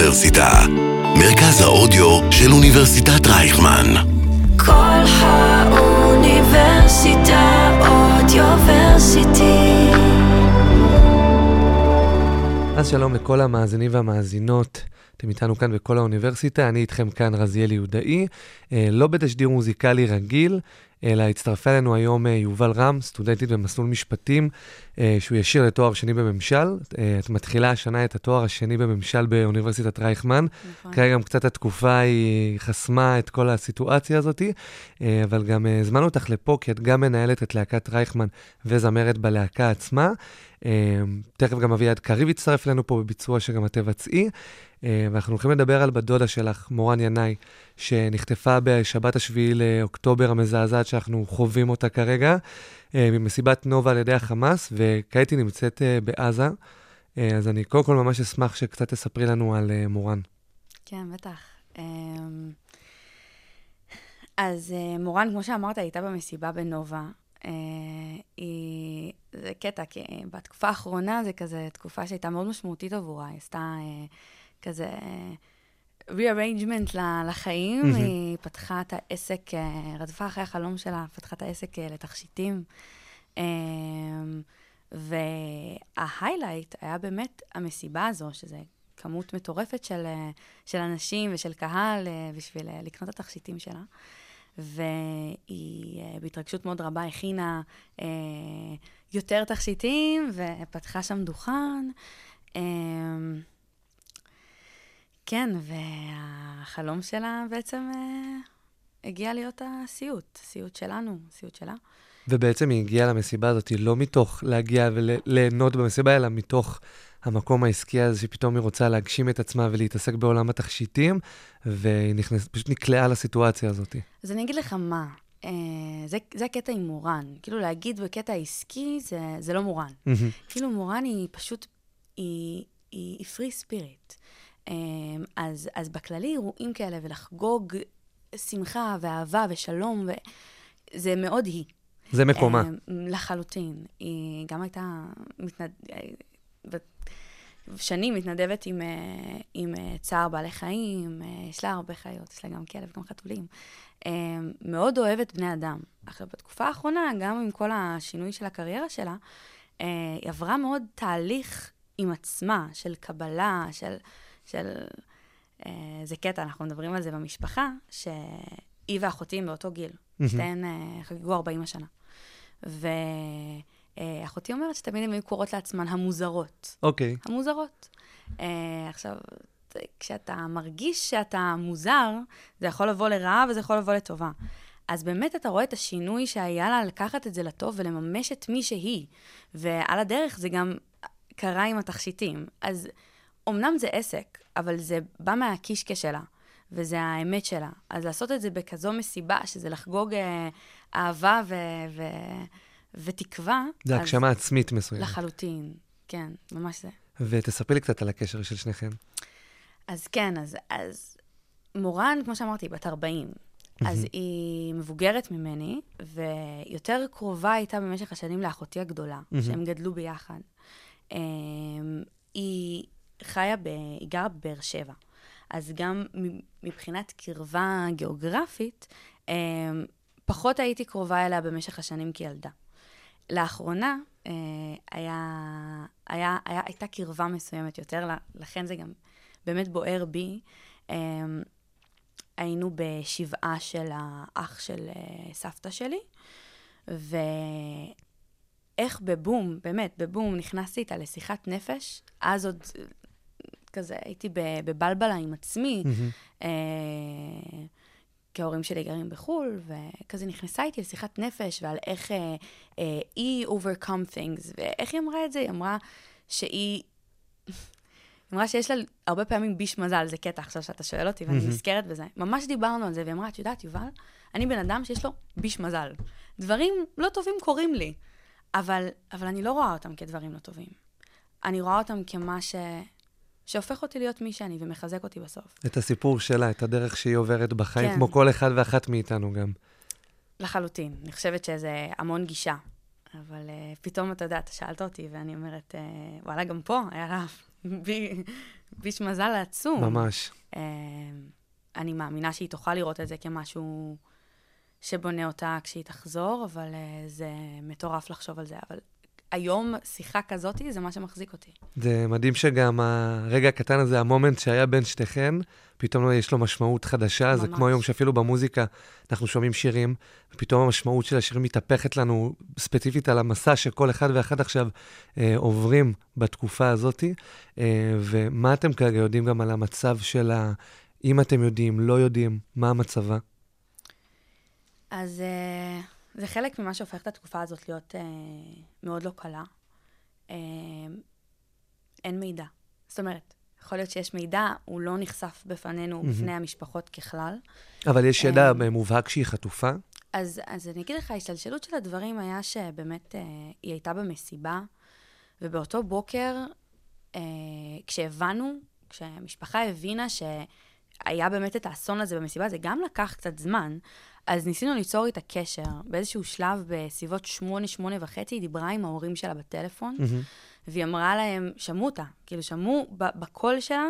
האוניברסיטה, מרכז האודיו של אוניברסיטת רייכמן. כל האוניברסיטה אודיוורסיטי. אז שלום לכל המאזינים והמאזינות. אתם איתנו כאן בכל האוניברסיטה, אני איתכם כאן רזיאל יהודאי, אה, לא בתשדיר מוזיקלי רגיל, אלא הצטרפה אלינו היום אה, יובל רם, סטודנטית במסלול משפטים, אה, שהוא ישיר לתואר שני בממשל. את מתחילה השנה את התואר השני בממשל באוניברסיטת רייכמן. נכון. כרגע גם קצת התקופה היא חסמה את כל הסיטואציה הזאת, אבל גם הזמנו אותך לפה, כי את גם מנהלת את להקת רייכמן וזמרת בלהקה עצמה. תכף גם אביעד קריב יצטרף אלינו פה בביצוע שגם את תבצעי. אה, ואנחנו הולכים לדבר על בת דודה שלך, מורן ינאי, שנחטפה בשבת השביעי לאוקטובר המזעזעת שאנחנו חווים אותה כרגע, אה, ממסיבת נובה על ידי החמאס, וכעת היא נמצאת אה, בעזה. אז אני קודם כל ממש אשמח שקצת תספרי לנו על מורן. כן, בטח. אז מורן, כמו שאמרת, הייתה במסיבה בנובה. היא... זה קטע, כי בתקופה האחרונה זה כזה תקופה שהייתה מאוד משמעותית עבורה. היא עשתה כזה rearrangement לחיים. Mm-hmm. היא פתחה את העסק, אה, רדפה אחרי החלום שלה, פתחה את העסק אה, לתכשיטים. אמ, וההיילייט היה באמת המסיבה הזו, שזה כמות מטורפת של, אה, של אנשים ושל קהל בשביל לקנות את התכשיטים שלה. והיא בהתרגשות מאוד רבה הכינה אה, יותר תכשיטים ופתחה שם דוכן. אה, כן, והחלום שלה בעצם אה, הגיע להיות הסיוט, סיוט שלנו, סיוט שלה. ובעצם היא הגיעה למסיבה הזאת לא מתוך להגיע וליהנות במסיבה, אלא מתוך המקום העסקי הזה שפתאום היא רוצה להגשים את עצמה ולהתעסק בעולם התכשיטים, והיא נכנס, פשוט נקלעה לסיטואציה הזאת. אז אני אגיד לך מה, אה, זה, זה הקטע עם מורן. כאילו להגיד בקטע העסקי זה, זה לא מורן. Mm-hmm. כאילו מורן היא פשוט, היא, היא, היא פרי ספיריט. אמ, אז, אז בכללי אירועים כאלה ולחגוג שמחה ואהבה ושלום, זה מאוד היא. זה מקומה. אמ, לחלוטין. היא גם הייתה מתנד... שנים מתנדבת עם, אה, עם אה, צער בעלי חיים, אה, יש לה הרבה חיות, יש לה גם כלב, גם חתולים. אמ, מאוד אוהבת בני אדם. עכשיו, בתקופה האחרונה, גם עם כל השינוי של הקריירה שלה, היא עברה מאוד תהליך עם עצמה, של קבלה, של... של... אה, זה קטע, אנחנו מדברים על זה במשפחה, שהיא ואחותי הם באותו גיל. שתיהן אה, חגגו 40 השנה. ואחותי אומרת שתמיד הן היו קוראות לעצמן המוזרות. אוקיי. Okay. המוזרות. אה, עכשיו, כשאתה מרגיש שאתה מוזר, זה יכול לבוא לרעה וזה יכול לבוא לטובה. אז באמת אתה רואה את השינוי שהיה לה לקחת את זה לטוב ולממש את מי שהיא. ועל הדרך זה גם קרה עם התכשיטים. אז אמנם זה עסק, אבל זה בא מהקישקע שלה, וזה האמת שלה. אז לעשות את זה בכזו מסיבה, שזה לחגוג אה, אהבה ו- ו- ותקווה. זה הגשמה עצמית מסוימת. לחלוטין, כן, ממש זה. ותספרי לי קצת על הקשר של שניכם. אז כן, אז, אז מורן, כמו שאמרתי, בת 40. אז היא מבוגרת ממני, ויותר קרובה הייתה במשך השנים לאחותי הגדולה, שהם גדלו ביחד. אמ, היא חיה, ב... היא גרה בבאר שבע. אז גם מבחינת קרבה גיאוגרפית, אמ, פחות הייתי קרובה אליה במשך השנים כילדה. לאחרונה אה, היה, היה, היה, הייתה קרבה מסוימת יותר, לכן זה גם באמת בוער בי. אמ, היינו בשבעה של האח של אה, סבתא שלי, ואיך בבום, באמת, בבום, נכנסתי איתה לשיחת נפש. אז עוד כזה, הייתי בבלבלה עם עצמי, mm-hmm. אה, כי ההורים שלי גרים בחו"ל, וכזה נכנסה איתי לשיחת נפש ועל איך אה, אה, היא overcome things, ואיך היא אמרה את זה? היא אמרה שהיא... היא אמרה שיש לה הרבה פעמים ביש מזל, זה קטע עכשיו שאתה שואל אותי, ואני נזכרת בזה. ממש דיברנו על זה, והיא אמרה, את יודעת, יובל, אני בן אדם שיש לו ביש מזל. דברים לא טובים קורים לי, אבל, אבל אני לא רואה אותם כדברים לא טובים. אני רואה אותם כמה ש... שהופך אותי להיות מי שאני ומחזק אותי בסוף. את הסיפור שלה, את הדרך שהיא עוברת בחיים, כן. כמו כל אחד ואחת מאיתנו גם. לחלוטין. אני חושבת שזה המון גישה. אבל uh, פתאום, אתה יודע, אתה שאלת אותי, ואני אומרת, uh, וואלה, גם פה היה לה בי, ביש מזל עצום. ממש. אה, אני מאמינה שהיא תוכל לראות את זה כמשהו שבונה אותה כשהיא תחזור, אבל אה, זה מטורף לחשוב על זה. אבל היום שיחה כזאת זה מה שמחזיק אותי. זה מדהים שגם הרגע הקטן הזה, המומנט שהיה בין שתיכן, פתאום יש לו משמעות חדשה. ממש. זה כמו היום שאפילו במוזיקה אנחנו שומעים שירים, ופתאום המשמעות של השירים מתהפכת לנו ספציפית על המסע שכל אחד ואחד עכשיו אה, עוברים בתקופה הזאת. אה, ומה אתם כרגע יודעים גם על המצב של ה... אם אתם יודעים, לא יודעים, מה המצבה? אז... אה... זה חלק ממה שהופך את התקופה הזאת להיות אה, מאוד לא קלה. אה, אין מידע. זאת אומרת, יכול להיות שיש מידע, הוא לא נחשף בפנינו, mm-hmm. בפני המשפחות ככלל. אבל יש ידע אה, מובהק שהיא חטופה? אז, אז אני אגיד לך, ההשתלשלות של הדברים היה שבאמת אה, היא הייתה במסיבה, ובאותו בוקר, אה, כשהבנו, כשהמשפחה הבינה שהיה באמת את האסון הזה במסיבה, זה גם לקח קצת זמן, אז ניסינו ליצור איתה קשר. באיזשהו שלב, בסביבות שמונה, שמונה וחצי, היא דיברה עם ההורים שלה בטלפון, mm-hmm. והיא אמרה להם, שמעו אותה, כאילו, שמעו בקול שלה,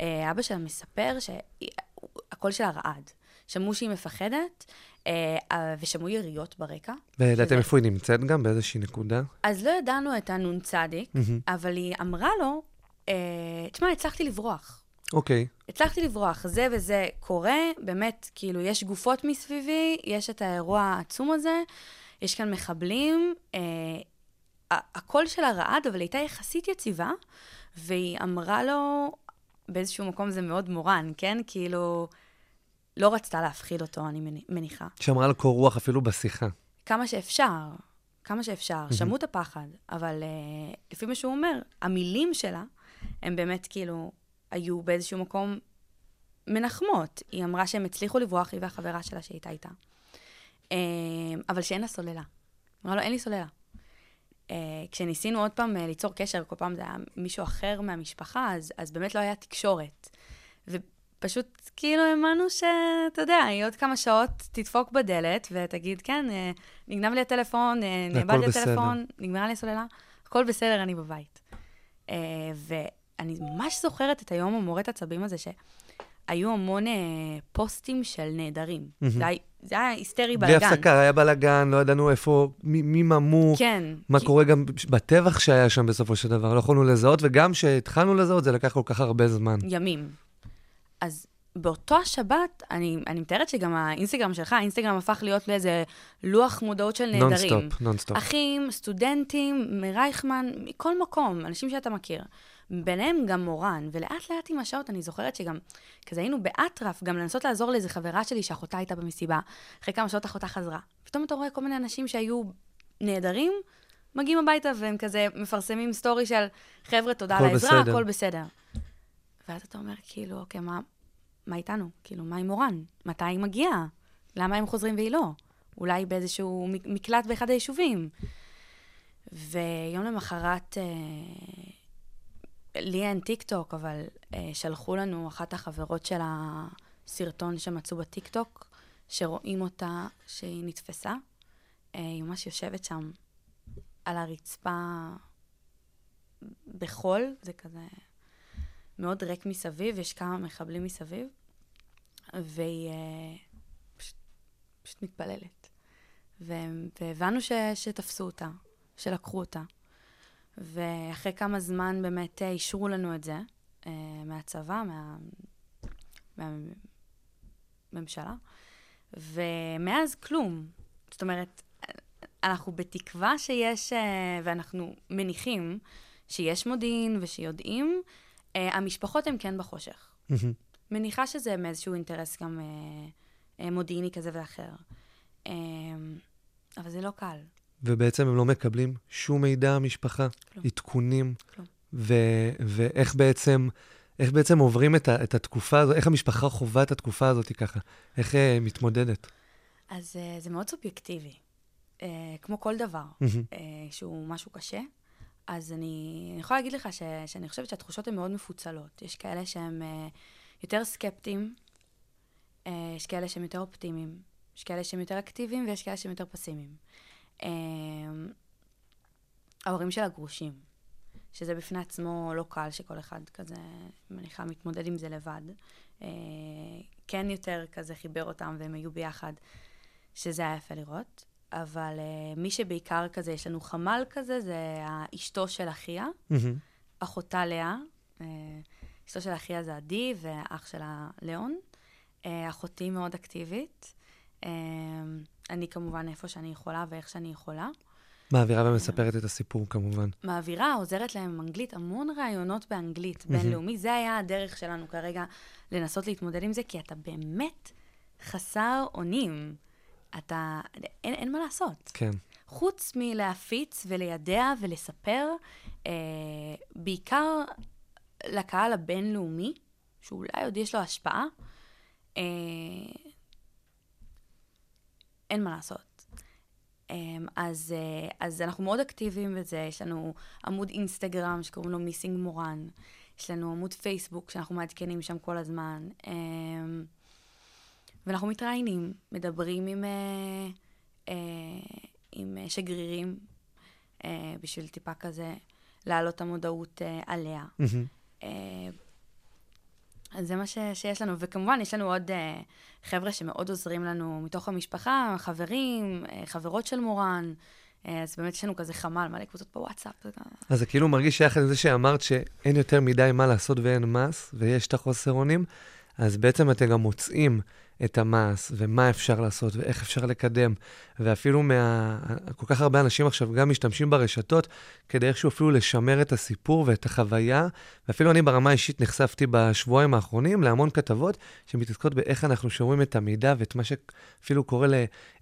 אה, אבא שלה מספר שהקול שלה רעד. שמעו שהיא מפחדת, אה, אה, ושמעו יריות ברקע. וידעתם שזה... איפה היא נמצאת גם? באיזושהי נקודה? אז לא ידענו את הנ"צ, mm-hmm. אבל היא אמרה לו, תשמע, הצלחתי לברוח. אוקיי. Okay. הצלחתי לברוח, זה וזה קורה, באמת, כאילו, יש גופות מסביבי, יש את האירוע העצום הזה, יש כאן מחבלים, אה, הקול שלה רעד, אבל הייתה יחסית יציבה, והיא אמרה לו, באיזשהו מקום זה מאוד מורן, כן? כאילו, לא רצתה להפחיד אותו, אני מניחה. שאמרה לו קור רוח אפילו בשיחה. כמה שאפשר, כמה שאפשר. Mm-hmm. שמעו את הפחד, אבל uh, לפי מה שהוא אומר, המילים שלה, הם באמת כאילו, היו באיזשהו מקום מנחמות. היא אמרה שהם הצליחו לברוח, היא והחברה שלה שהייתה איתה. אה, אבל שאין לה סוללה. אמרה לו, אין לי סוללה. אה, כשניסינו עוד פעם אה, ליצור קשר, כל פעם זה היה מישהו אחר מהמשפחה, אז, אז באמת לא היה תקשורת. ופשוט כאילו האמנו שאתה יודע, היא עוד כמה שעות תדפוק בדלת ותגיד, כן, נגנב לי הטלפון, נאבד לי הטלפון, נגמרה לי הסוללה, הכל בסדר, אני בבית. ואני ממש זוכרת את היום המורת עצבים הזה, ש... היו המון אה, פוסטים של נעדרים. Mm-hmm. זה, היה, זה היה היסטרי בלאגן. בלי הפסקה, היה בלאגן, לא ידענו איפה, מי, מי ממו, כן. מה כי... קורה גם בטבח שהיה שם בסופו של דבר, לא יכולנו לזהות, וגם כשהתחלנו לזהות, זה לקח כל כך הרבה זמן. ימים. אז באותו השבת, אני, אני מתארת שגם האינסטגרם שלך, האינסטגרם הפך להיות לאיזה לוח מודעות של נעדרים. נונסטופ, נונסטופ. אחים, סטודנטים, מרייכמן, מכל מקום, אנשים שאתה מכיר. ביניהם גם מורן, ולאט לאט עם השעות אני זוכרת שגם, כזה היינו באטרף, גם לנסות לעזור לאיזה חברה שלי שאחותה הייתה במסיבה, אחרי כמה שעות אחותה חזרה. פתאום אתה רואה כל מיני אנשים שהיו נהדרים, מגיעים הביתה והם כזה מפרסמים סטורי של, חבר'ה, תודה על העזרה, בסדר. הכל בסדר. ואז אתה אומר, כאילו, אוקיי, מה, מה איתנו? כאילו, מה עם מורן? מתי היא מגיעה? למה הם חוזרים והיא לא? אולי באיזשהו מקלט באחד היישובים. ויום למחרת, אה, לי אין טיק טוק, אבל אה, שלחו לנו אחת החברות של הסרטון שמצאו בטיק טוק, שרואים אותה שהיא נתפסה. אה, היא ממש יושבת שם על הרצפה בחול, זה כזה מאוד ריק מסביב, יש כמה מחבלים מסביב, והיא אה, פשוט, פשוט מתפללת. והבנו ש, שתפסו אותה, שלקחו אותה. ואחרי כמה זמן באמת אה, אישרו לנו את זה, אה, מהצבא, מה... מהממשלה, ומאז כלום. זאת אומרת, אנחנו בתקווה שיש, אה, ואנחנו מניחים שיש מודיעין ושיודעים, המשפחות הן כן בחושך. מניחה שזה מאיזשהו אינטרס גם מודיעיני כזה ואחר. אבל זה לא קל. ובעצם הם לא מקבלים שום מידע המשפחה, כלום. עדכונים, כלום. ו- ואיך בעצם, איך בעצם עוברים את, ה- את התקופה הזאת, איך המשפחה חווה את התקופה הזאת ככה, איך היא uh, מתמודדת. אז uh, זה מאוד סובייקטיבי, uh, כמו כל דבר שהוא משהו קשה. אז אני, אני יכולה להגיד לך ש, שאני חושבת שהתחושות הן מאוד מפוצלות. יש כאלה שהם יותר סקפטיים, יש כאלה שהם יותר אופטימיים, יש כאלה שהם יותר אקטיביים ויש כאלה שהם יותר פסימיים. אמ, ההורים של הגרושים, שזה בפני עצמו לא קל שכל אחד כזה, מניחה, מתמודד עם זה לבד. אה, כן יותר כזה חיבר אותם והם היו ביחד, שזה היה יפה לראות. אבל uh, מי שבעיקר כזה, יש לנו חמ"ל כזה, זה אשתו של אחיה. אחותה לאה. Uh, אשתו של אחיה זה עדי, ואח שלה ליאון. Uh, אחותי מאוד אקטיבית. אני כמובן איפה שאני יכולה ואיך שאני יכולה. מעבירה ומספרת את הסיפור כמובן. מעבירה, עוזרת להם עם אנגלית, המון רעיונות באנגלית בינלאומי. זה היה הדרך שלנו כרגע לנסות להתמודד עם זה, כי אתה באמת חסר אונים. אתה, אין, אין מה לעשות. כן. חוץ מלהפיץ ולידע ולספר, אה, בעיקר לקהל הבינלאומי, שאולי עוד יש לו השפעה, אה, אין מה לעשות. אה, אז, אה, אז אנחנו מאוד אקטיביים בזה, יש לנו עמוד אינסטגרם שקוראים לו מיסינג מורן, יש לנו עמוד פייסבוק שאנחנו מעדכנים שם כל הזמן. אה, ואנחנו מתראיינים, מדברים עם, אה, אה, עם שגרירים, בשביל טיפה כזה להעלות את המודעות עליה. Mm-hmm. אז זה מה ש, שיש לנו, וכמובן יש לנו עוד אה, חבר'ה שמאוד עוזרים לנו מתוך המשפחה, חברים, אה, חברות של מורן. אה, אז באמת יש לנו כזה חמ"ל, מלא קבוצות בוואטסאפ. אז זה כאילו מרגיש שיחד עם זה שאמרת שאין יותר מדי מה לעשות ואין מס, ויש את החוסר אונים, אז בעצם אתם גם מוצאים את המס, ומה אפשר לעשות, ואיך אפשר לקדם. ואפילו מה... כל כך הרבה אנשים עכשיו גם משתמשים ברשתות, כדי איכשהו אפילו לשמר את הסיפור ואת החוויה. ואפילו אני ברמה האישית נחשפתי בשבועיים האחרונים להמון כתבות שמתעסקות באיך אנחנו שומרים את המידע, ואת מה שאפילו קורה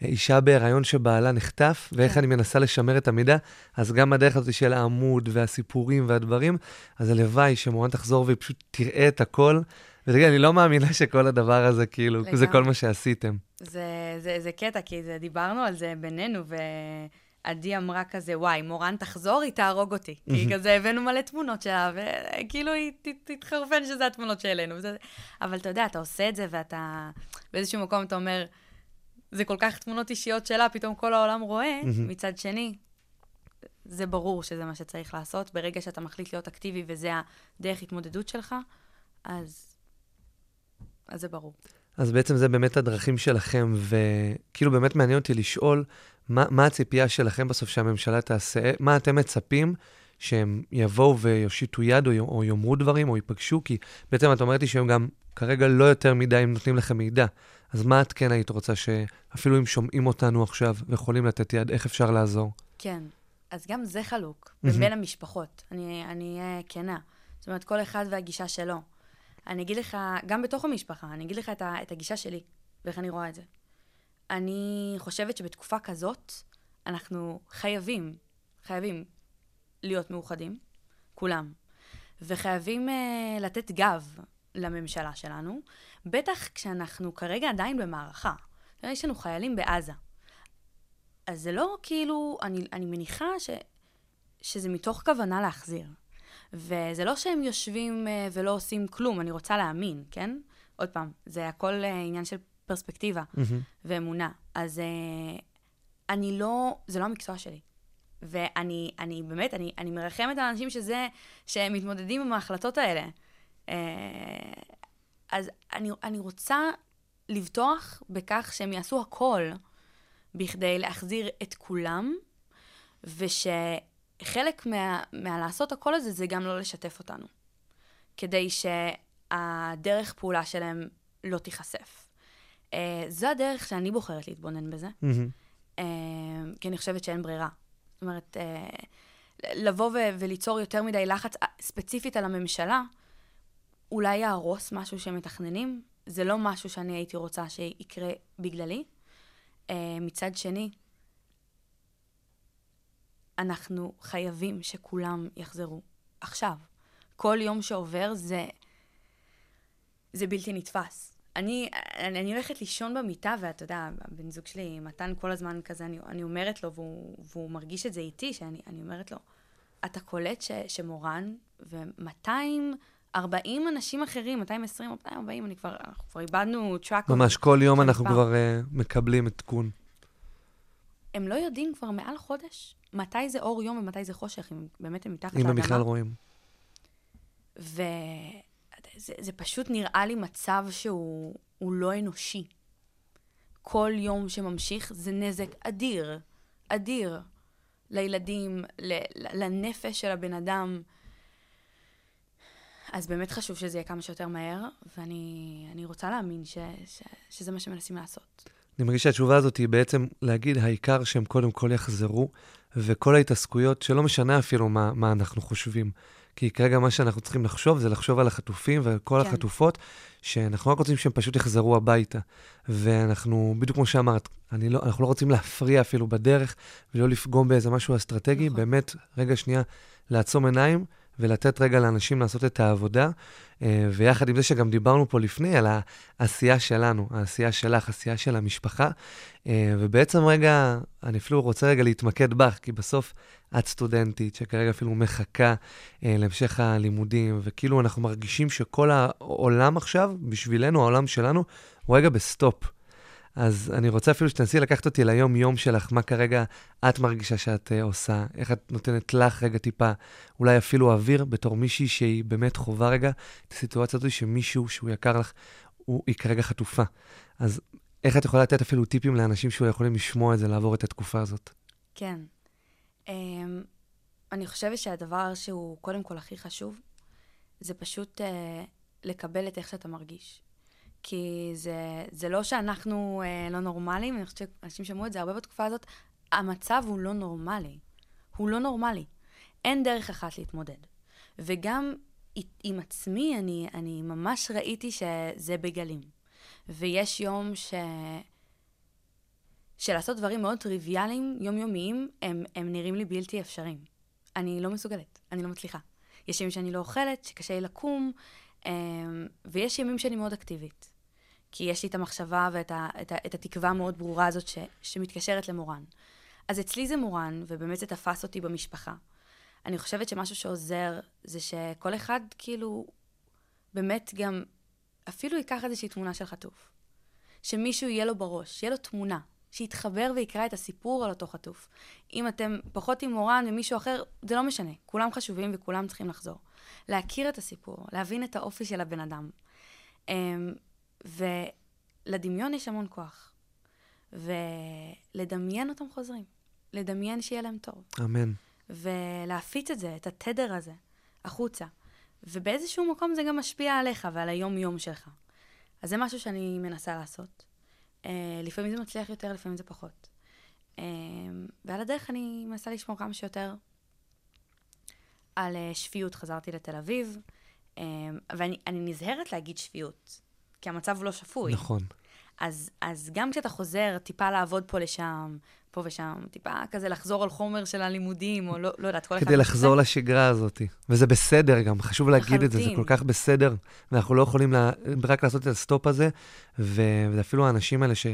לאישה בהיריון שבעלה נחטף, ואיך כן. אני מנסה לשמר את המידע. אז גם הדרך הזאת של העמוד והסיפורים והדברים, אז הלוואי שמורן תחזור והיא פשוט תראה את הכל. ותגיד, אני לא מאמינה שכל הדבר הזה, כאילו, לגמרי. זה כל מה שעשיתם. זה, זה, זה קטע, כי זה, דיברנו על זה בינינו, ועדי אמרה כזה, וואי, מורן תחזור, היא תהרוג אותי. כי כזה הבאנו מלא תמונות שלה, וכאילו היא תתחרפן שזה התמונות שהעלינו. אבל אתה יודע, אתה עושה את זה, ואתה באיזשהו מקום אתה אומר, זה כל כך תמונות אישיות שלה, פתאום כל העולם רואה. מצד שני, זה ברור שזה מה שצריך לעשות. ברגע שאתה מחליט להיות אקטיבי וזה הדרך התמודדות שלך, אז אז זה ברור. אז בעצם זה באמת הדרכים שלכם, וכאילו באמת מעניין אותי לשאול, מה, מה הציפייה שלכם בסוף שהממשלה תעשה? מה אתם מצפים שהם יבואו ויושיטו יד, או, או יאמרו דברים, או ייפגשו? כי בעצם את אומרת לי שהם גם כרגע לא יותר מדי הם נותנים לכם מידע. אז מה את כן היית רוצה שאפילו אם שומעים אותנו עכשיו ויכולים לתת יד, איך אפשר לעזור? כן, אז גם זה חלוק, בין המשפחות. אני אהיה כנה. זאת אומרת, כל אחד והגישה שלו. אני אגיד לך, גם בתוך המשפחה, אני אגיד לך את, ה, את הגישה שלי, ואיך אני רואה את זה. אני חושבת שבתקופה כזאת, אנחנו חייבים, חייבים להיות מאוחדים, כולם, וחייבים uh, לתת גב לממשלה שלנו, בטח כשאנחנו כרגע עדיין במערכה. יש לנו חיילים בעזה. אז זה לא כאילו, אני, אני מניחה ש, שזה מתוך כוונה להחזיר. וזה לא שהם יושבים uh, ולא עושים כלום, אני רוצה להאמין, כן? עוד פעם, זה הכל uh, עניין של פרספקטיבה mm-hmm. ואמונה. אז uh, אני לא, זה לא המקצוע שלי. ואני אני, באמת, אני, אני מרחמת על אנשים שזה, שהם מתמודדים עם ההחלטות האלה. אז אני, אני רוצה לבטוח בכך שהם יעשו הכל בכדי להחזיר את כולם, וש... חלק מה, מהלעשות הכל הזה זה גם לא לשתף אותנו, כדי שהדרך פעולה שלהם לא תיחשף. Uh, זו הדרך שאני בוחרת להתבונן בזה, mm-hmm. uh, כי אני חושבת שאין ברירה. זאת אומרת, uh, לבוא ו- וליצור יותר מדי לחץ ספציפית על הממשלה, אולי יהרוס משהו שהם מתכננים, זה לא משהו שאני הייתי רוצה שיקרה בגללי. Uh, מצד שני, אנחנו חייבים שכולם יחזרו עכשיו. כל יום שעובר זה, זה בלתי נתפס. אני, אני, אני הולכת לישון במיטה, ואתה יודע, הבן זוג שלי, מתן כל הזמן כזה, אני, אני אומרת לו, והוא, והוא מרגיש את זה איתי, שאני אומרת לו, אתה קולט ש, שמורן ו-240 אנשים אחרים, 220 או 240, אני כבר, אנחנו כבר איבדנו טראק. ממש כל יום אנחנו כבר uh, מקבלים עדכון. הם לא יודעים כבר מעל חודש מתי זה אור יום ומתי זה חושך, אם באמת הם מתחת לאדמה. אם הם בכלל רואים. וזה פשוט נראה לי מצב שהוא לא אנושי. כל יום שממשיך זה נזק אדיר, אדיר, לילדים, לנפש של הבן אדם. אז באמת חשוב שזה יהיה כמה שיותר מהר, ואני רוצה להאמין ש, ש, שזה מה שמנסים לעשות. אני מרגיש שהתשובה הזאת היא בעצם להגיד, העיקר שהם קודם כל יחזרו, וכל ההתעסקויות, שלא משנה אפילו מה, מה אנחנו חושבים. כי כרגע מה שאנחנו צריכים לחשוב זה לחשוב על החטופים ועל כל כן. החטופות, שאנחנו רק רוצים שהם פשוט יחזרו הביתה. ואנחנו, בדיוק כמו שאמרת, לא, אנחנו לא רוצים להפריע אפילו בדרך, ולא לפגום באיזה משהו אסטרטגי, נכון. באמת, רגע שנייה, לעצום עיניים ולתת רגע לאנשים לעשות את העבודה. אה, ויחד עם זה שגם דיברנו פה לפני על העשייה שלנו, העשייה שלך, העשייה של המשפחה. אה, ובעצם רגע, אני אפילו רוצה רגע להתמקד בך, כי בסוף את סטודנטית שכרגע אפילו מחכה אה, להמשך הלימודים, וכאילו אנחנו מרגישים שכל העולם עכשיו, בשבילנו, העולם שלנו, הוא רגע בסטופ. אז אני רוצה אפילו שתנסי לקחת אותי ליום-יום שלך, מה כרגע את מרגישה שאת uh, עושה, איך את נותנת לך רגע טיפה, אולי אפילו אוויר, בתור מישהי שהיא באמת חווה רגע את הסיטואציה הזאת שמישהו שהוא יקר לך, הוא, היא כרגע חטופה. אז איך את יכולה לתת אפילו טיפים לאנשים שאולי יכולים לשמוע את זה, לעבור את התקופה הזאת? כן. אממ, אני חושבת שהדבר שהוא קודם כל הכי חשוב, זה פשוט uh, לקבל את איך שאתה מרגיש. כי זה, זה לא שאנחנו אה, לא נורמליים, אני חושבת שאנשים שמעו את זה הרבה בתקופה הזאת, המצב הוא לא נורמלי. הוא לא נורמלי. אין דרך אחת להתמודד. וגם עם עצמי, אני, אני ממש ראיתי שזה בגלים. ויש יום ש... שלעשות דברים מאוד טריוויאליים, יומיומיים, הם, הם נראים לי בלתי אפשריים. אני לא מסוגלת, אני לא מצליחה. יש ימים שאני לא אוכלת, שקשה לי לקום, אמ, ויש ימים שאני מאוד אקטיבית. כי יש לי את המחשבה ואת ה, את ה, את התקווה המאוד ברורה הזאת ש, שמתקשרת למורן. אז אצלי זה מורן, ובאמת זה תפס אותי במשפחה. אני חושבת שמשהו שעוזר זה שכל אחד כאילו באמת גם אפילו ייקח איזושהי תמונה של חטוף. שמישהו יהיה לו בראש, יהיה לו תמונה, שיתחבר ויקרא את הסיפור על אותו חטוף. אם אתם פחות עם מורן ומישהו אחר, זה לא משנה. כולם חשובים וכולם צריכים לחזור. להכיר את הסיפור, להבין את האופי של הבן אדם. ולדמיון יש המון כוח. ולדמיין אותם חוזרים. לדמיין שיהיה להם טוב. אמן. ולהפיץ את זה, את התדר הזה, החוצה. ובאיזשהו מקום זה גם משפיע עליך ועל היום-יום שלך. אז זה משהו שאני מנסה לעשות. Uh, לפעמים זה מצליח יותר, לפעמים זה פחות. Uh, ועל הדרך אני מנסה לשמור כמה שיותר על uh, שפיות. חזרתי לתל אביב, uh, ואני נזהרת להגיד שפיות. כי המצב לא שפוי. נכון. אז, אז גם כשאתה חוזר טיפה לעבוד פה לשם, פה ושם, טיפה כזה לחזור על חומר של הלימודים, או לא, לא יודעת, כל אחד... כדי לחזור שזה... לשגרה הזאת. וזה בסדר גם, חשוב להגיד לחלוטין. את זה, זה כל כך בסדר, ואנחנו לא יכולים לה, רק לעשות את הסטופ הזה, ואפילו האנשים האלה ש...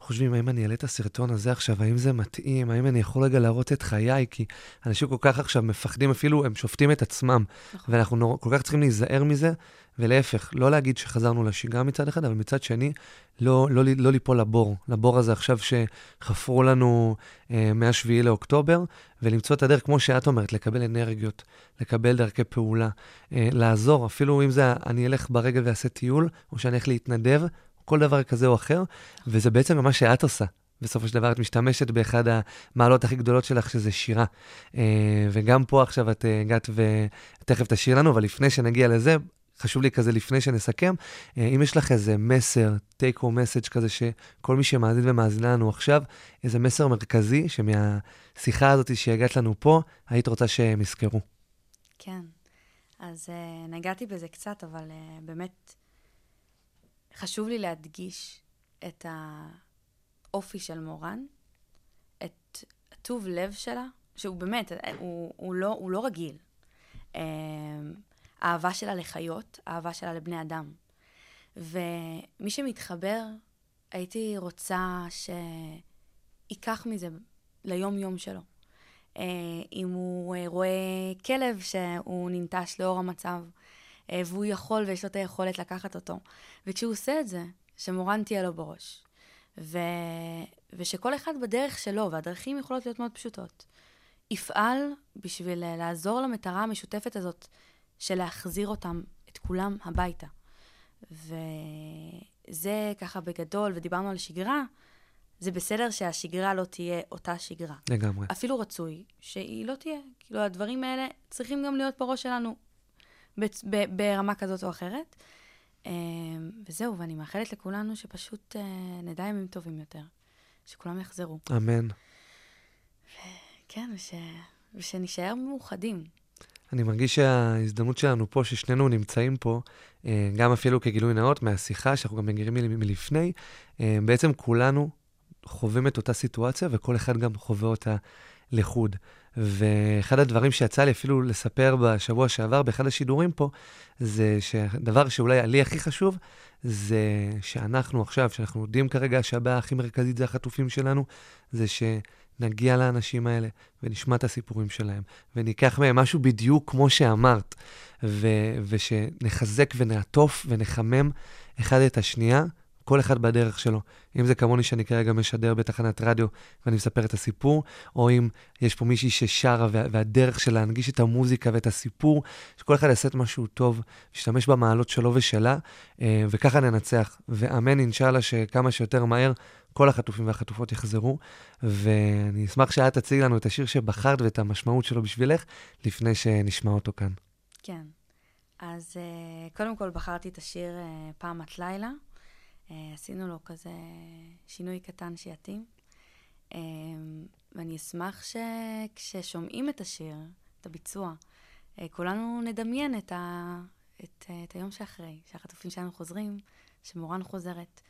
חושבים, האם אני אעלה את הסרטון הזה עכשיו, האם זה מתאים, האם אני יכול רגע להראות את חיי, כי אנשים כל כך עכשיו מפחדים, אפילו הם שופטים את עצמם, נכון. ואנחנו נורא, כל כך צריכים להיזהר מזה, ולהפך, לא להגיד שחזרנו לשגרה מצד אחד, אבל מצד שני, לא, לא, לא ליפול לבור, לבור הזה עכשיו שחפרו לנו אה, מ-7 לאוקטובר, ולמצוא את הדרך, כמו שאת אומרת, לקבל אנרגיות, לקבל דרכי פעולה, אה, לעזור, אפילו אם זה אני אלך ברגל ואעשה טיול, או שאני אלך להתנדב, כל דבר כזה או אחר, וזה בעצם מה שאת עושה. בסופו של דבר את משתמשת באחד המעלות הכי גדולות שלך, שזה שירה. אה, וגם פה עכשיו את אה, הגעת ותכף תשאיר לנו, אבל לפני שנגיע לזה, חשוב לי כזה לפני שנסכם, אה, אם יש לך איזה מסר, take home message כזה, שכל מי שמאזין ומאזינה לנו עכשיו, איזה מסר מרכזי, שמהשיחה הזאת שהגעת לנו פה, היית רוצה שהם יזכרו. כן, אז נגעתי בזה קצת, אבל באמת חשוב לי להדגיש את האופי של מורן, את הטוב לב שלה, שהוא באמת, הוא, הוא, לא, הוא לא רגיל. אה, האהבה שלה לחיות, האהבה שלה לבני אדם. ומי שמתחבר, הייתי רוצה שייקח מזה ליום-יום שלו. אה, אם הוא אה, רואה כלב שהוא ננטש לאור המצב, והוא יכול ויש לו את היכולת לקחת אותו. וכשהוא עושה את זה, שמורן תהיה לו בראש. ו... ושכל אחד בדרך שלו, והדרכים יכולות להיות מאוד פשוטות, יפעל בשביל לעזור למטרה המשותפת הזאת של להחזיר אותם, את כולם, הביתה. וזה ככה בגדול, ודיברנו על שגרה, זה בסדר שהשגרה לא תהיה אותה שגרה. לגמרי. אפילו רצוי שהיא לא תהיה. כאילו, הדברים האלה צריכים גם להיות בראש שלנו ברמה כזאת או אחרת. אמ, וזהו, ואני מאחלת לכולנו שפשוט אה, נדע ימים טובים יותר, שכולם יחזרו. אמן. כן, וש... ושנישאר מאוחדים. אני מרגיש שההזדמנות שלנו פה, ששנינו נמצאים פה, אה, גם אפילו כגילוי נאות מהשיחה, שאנחנו גם מכירים מלפני, אה, בעצם כולנו חווים את אותה סיטואציה, וכל אחד גם חווה אותה לחוד. ואחד הדברים שיצא לי אפילו לספר בשבוע שעבר, באחד השידורים פה, זה שהדבר שאולי לי הכי חשוב, זה שאנחנו עכשיו, שאנחנו יודעים כרגע שהבעיה הכי מרכזית זה החטופים שלנו, זה שנגיע לאנשים האלה ונשמע את הסיפורים שלהם, וניקח מהם משהו בדיוק כמו שאמרת, ו- ושנחזק ונעטוף ונחמם אחד את השנייה, כל אחד בדרך שלו. אם זה כמוני שאני כרגע משדר בתחנת רדיו ואני מספר את הסיפור, או אם יש פה מישהי ששרה והדרך של להנגיש את המוזיקה ואת הסיפור, שכל אחד יעשה את משהו טוב, ישתמש במעלות שלו ושלה, אה, וככה ננצח. ואמן אינשאללה שכמה שיותר מהר כל החטופים והחטופות יחזרו, ואני אשמח שאת תציג לנו את השיר שבחרת ואת המשמעות שלו בשבילך, לפני שנשמע אותו כאן. כן. אז uh, קודם כל בחרתי את השיר uh, פעמת לילה. אה, עשינו לו כזה שינוי קטן שיתאים. אה, ואני אשמח שכששומעים את השיר, את הביצוע, אה, כולנו נדמיין את, ה... את, את היום שאחרי, שהחטופים שלנו חוזרים, שמורן חוזרת,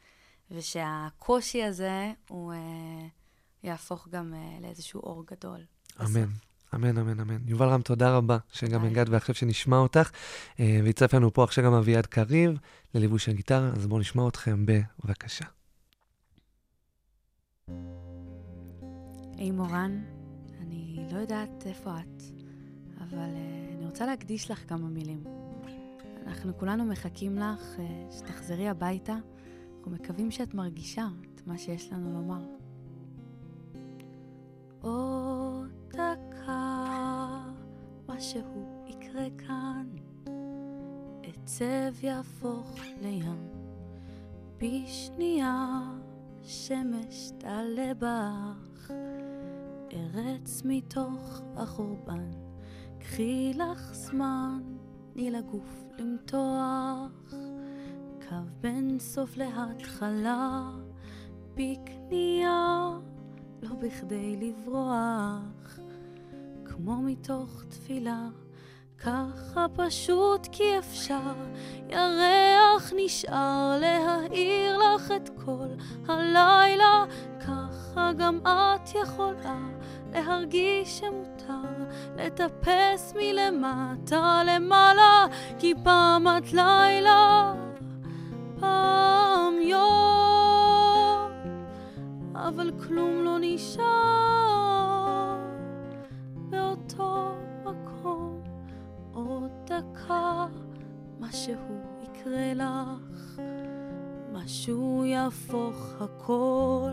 ושהקושי הזה הוא יהפוך גם לאיזשהו אור גדול. אמן. בסוף. אמן, אמן, אמן. יובל רם, תודה רבה שגם הגעת ועכשיו שנשמע אותך. אה, והצטרף לנו פה עכשיו גם אביעד קריב לליווי של גיטרה, אז בואו נשמע אתכם בבקשה. היי מורן, אני לא יודעת איפה את, אבל uh, אני רוצה להקדיש לך כמה מילים. אנחנו כולנו מחכים לך uh, שתחזרי הביתה, אנחנו מקווים שאת מרגישה את מה שיש לנו לומר. דקה, משהו יקרה כאן, עצב יהפוך לים, בשנייה שמש תעלה בך, ארץ מתוך החורבן, קחי לך זמן, תני לגוף למתוח, קו בין סוף להתחלה, בקנייה. לא בכדי לברוח, כמו מתוך תפילה, ככה פשוט כי אפשר, ירח נשאר להאיר לך את כל הלילה, ככה גם את יכולה להרגיש שמותר, לטפס מלמטה למעלה, כי פעם את לילה, פעם יום, אבל כלום לא נשאר משהו יקרה לך. משהו יהפוך הכל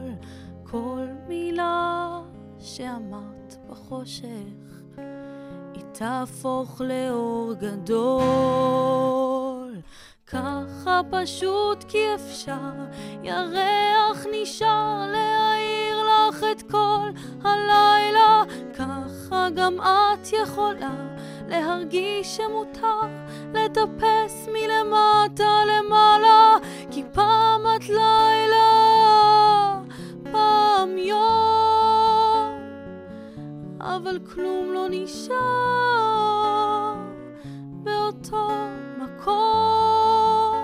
כל מילה שאמרת בחושך היא תהפוך לאור גדול. ככה פשוט כי אפשר ירח נשאר להאיר לך את כל הלילה, ככה גם את יכולה להרגיש שמותר לטפס מלמטה למעלה, כי פעם את לילה, פעם יום, אבל כלום לא נשאר באותו מקום,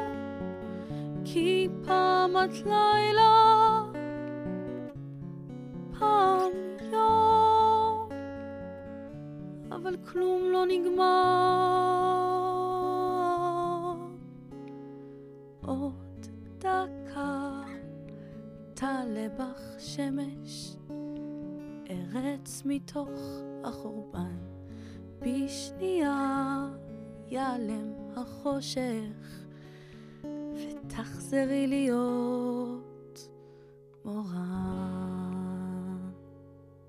כי פעם את לילה אבל כלום לא נגמר. תעלה בך שמש, ארץ מתוך החורבן, בשנייה ייעלם החושך, ותחזרי להיות מורה.